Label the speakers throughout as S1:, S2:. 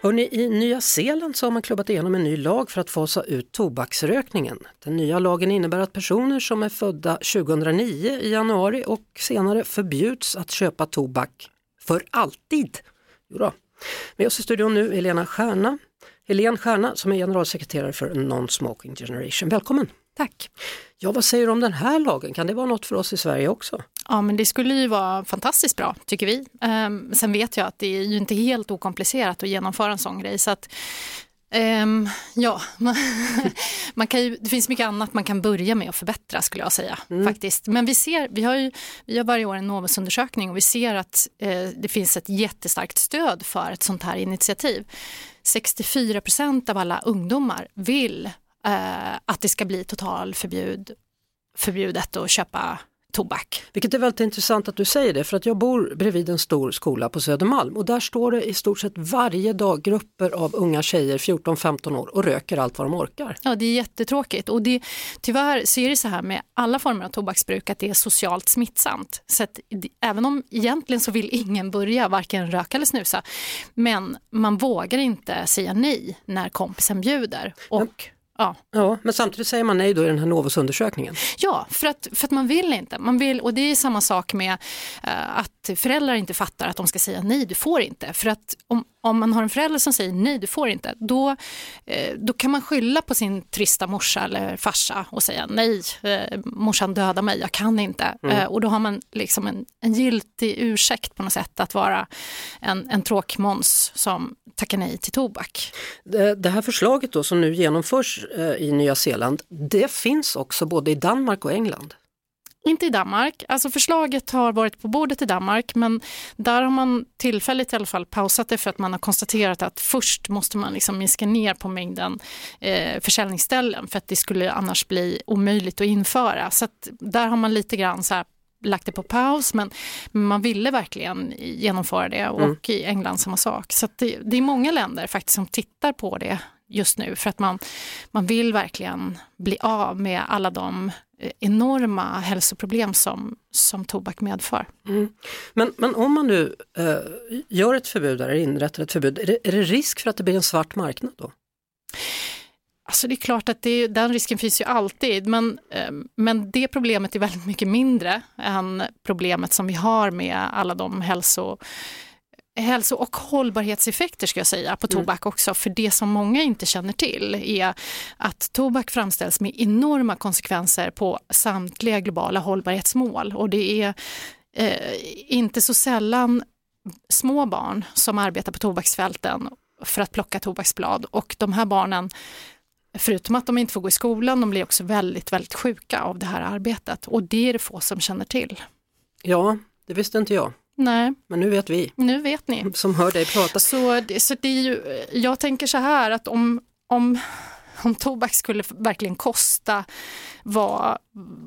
S1: Hörrni, I Nya Zeeland så har man klubbat igenom en ny lag för att fasa ut tobaksrökningen. Den nya lagen innebär att personer som är födda 2009 i januari och senare förbjuds att köpa tobak för alltid. Jodå. Med oss i studion nu Helena Stjärna, Helene Stjärna som är generalsekreterare för Non-Smoking Generation. Välkommen!
S2: Tack.
S1: Ja, vad säger du om den här lagen? Kan det vara något för oss i Sverige också?
S2: Ja, men det skulle ju vara fantastiskt bra, tycker vi. Um, sen vet jag att det är ju inte helt okomplicerat att genomföra en sån grej. Så att, um, ja, man kan ju, det finns mycket annat man kan börja med att förbättra skulle jag säga. Mm. faktiskt. Men vi ser, vi har ju vi har varje år en Novusundersökning och vi ser att eh, det finns ett jättestarkt stöd för ett sånt här initiativ. 64 procent av alla ungdomar vill eh, att det ska bli totalförbud förbjudet att köpa tobak.
S1: Vilket är väldigt intressant att du säger det för att jag bor bredvid en stor skola på Södermalm och där står det i stort sett varje dag grupper av unga tjejer 14-15 år och röker allt vad de orkar.
S2: Ja det är jättetråkigt och det, tyvärr så är det så här med alla former av tobaksbruk att det är socialt smittsamt. Så att, även om egentligen så vill ingen börja varken röka eller snusa men man vågar inte säga nej när kompisen bjuder. Och, men
S1: Ja. ja, men samtidigt säger man nej då i den här Novusundersökningen.
S2: Ja, för att, för att man vill inte. Man vill, och det är samma sak med uh, att föräldrar inte fattar att de ska säga nej, du får inte. För att om, om man har en förälder som säger nej, du får inte, då, eh, då kan man skylla på sin trista morsa eller farsa och säga nej, eh, morsan dödar mig, jag kan inte. Mm. Eh, och då har man liksom en, en giltig ursäkt på något sätt att vara en, en tråkmåns som tackar nej till tobak.
S1: Det, det här förslaget då som nu genomförs i Nya Zeeland, det finns också både i Danmark och England.
S2: Inte i Danmark. Alltså förslaget har varit på bordet i Danmark men där har man tillfälligt i alla fall pausat det för att man har konstaterat att först måste man liksom minska ner på mängden eh, försäljningsställen för att det skulle annars bli omöjligt att införa. Så att där har man lite grann så här lagt det på paus men man ville verkligen genomföra det och mm. i England samma sak. Så det, det, är många länder faktiskt som tittar på det just nu för att man, man vill verkligen bli av med alla de eh, enorma hälsoproblem som, som tobak medför. Mm.
S1: Men, men om man nu eh, gör ett förbud eller inrättar ett förbud, är det, är det risk för att det blir en svart marknad då?
S2: Alltså det är klart att det, den risken finns ju alltid men, eh, men det problemet är väldigt mycket mindre än problemet som vi har med alla de hälso hälso och hållbarhetseffekter ska jag säga på mm. tobak också. För det som många inte känner till är att tobak framställs med enorma konsekvenser på samtliga globala hållbarhetsmål och det är eh, inte så sällan små barn som arbetar på tobaksfälten för att plocka tobaksblad och de här barnen Förutom att de inte får gå i skolan, de blir också väldigt, väldigt sjuka av det här arbetet och det är det få som känner till.
S1: Ja, det visste inte jag.
S2: Nej.
S1: Men nu vet vi.
S2: Nu vet ni.
S1: Som hör dig prata.
S2: Så, det, så det är ju, jag tänker så här att om, om, om tobak skulle verkligen kosta vad,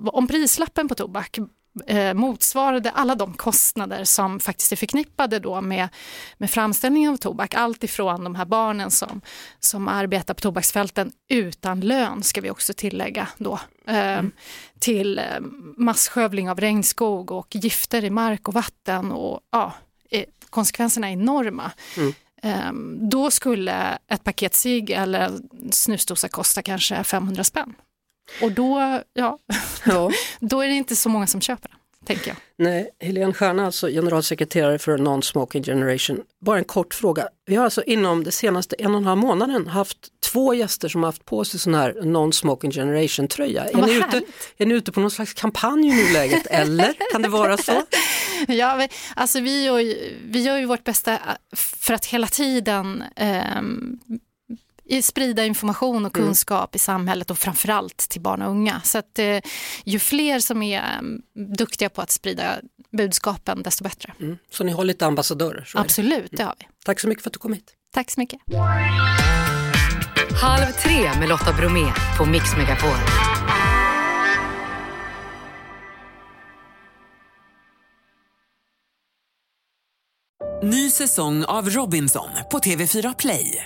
S2: om prislappen på tobak eh, motsvarade alla de kostnader som faktiskt är förknippade då med, med framställningen av tobak. Allt ifrån de här barnen som, som arbetar på tobaksfälten utan lön ska vi också tillägga då. Eh, mm. Till eh, masskövling av regnskog och gifter i mark och vatten och ja, eh, konsekvenserna är enorma. Mm. Um, då skulle ett paket cigg eller snusdosa kosta kanske 500 spänn. Och då, ja, ja. då är det inte så många som köper den. Tänker jag.
S1: Nej, Helene Stjärna, alltså generalsekreterare för Non-Smoking Generation. Bara en kort fråga. Vi har alltså inom det senaste en och en halv månaden haft två gäster som har haft på sig sån här Non-Smoking Generation tröja. Är ni, ute, är ni ute på någon slags kampanj i nuläget eller kan det vara så?
S2: Ja, alltså vi gör, ju, vi gör ju vårt bästa för att hela tiden eh, sprida information och mm. kunskap mm. i samhället och framförallt till barn och unga. Så att eh, ju fler som är mm, duktiga på att sprida budskapen desto bättre.
S1: Mm. Så ni har lite ambassadörer?
S2: Absolut, det. det har vi.
S1: Tack så mycket för att du kom hit.
S2: Tack så mycket.
S3: Halv tre med Lotta Bromé på Mix Megapol.
S4: Ny säsong av Robinson på TV4 Play.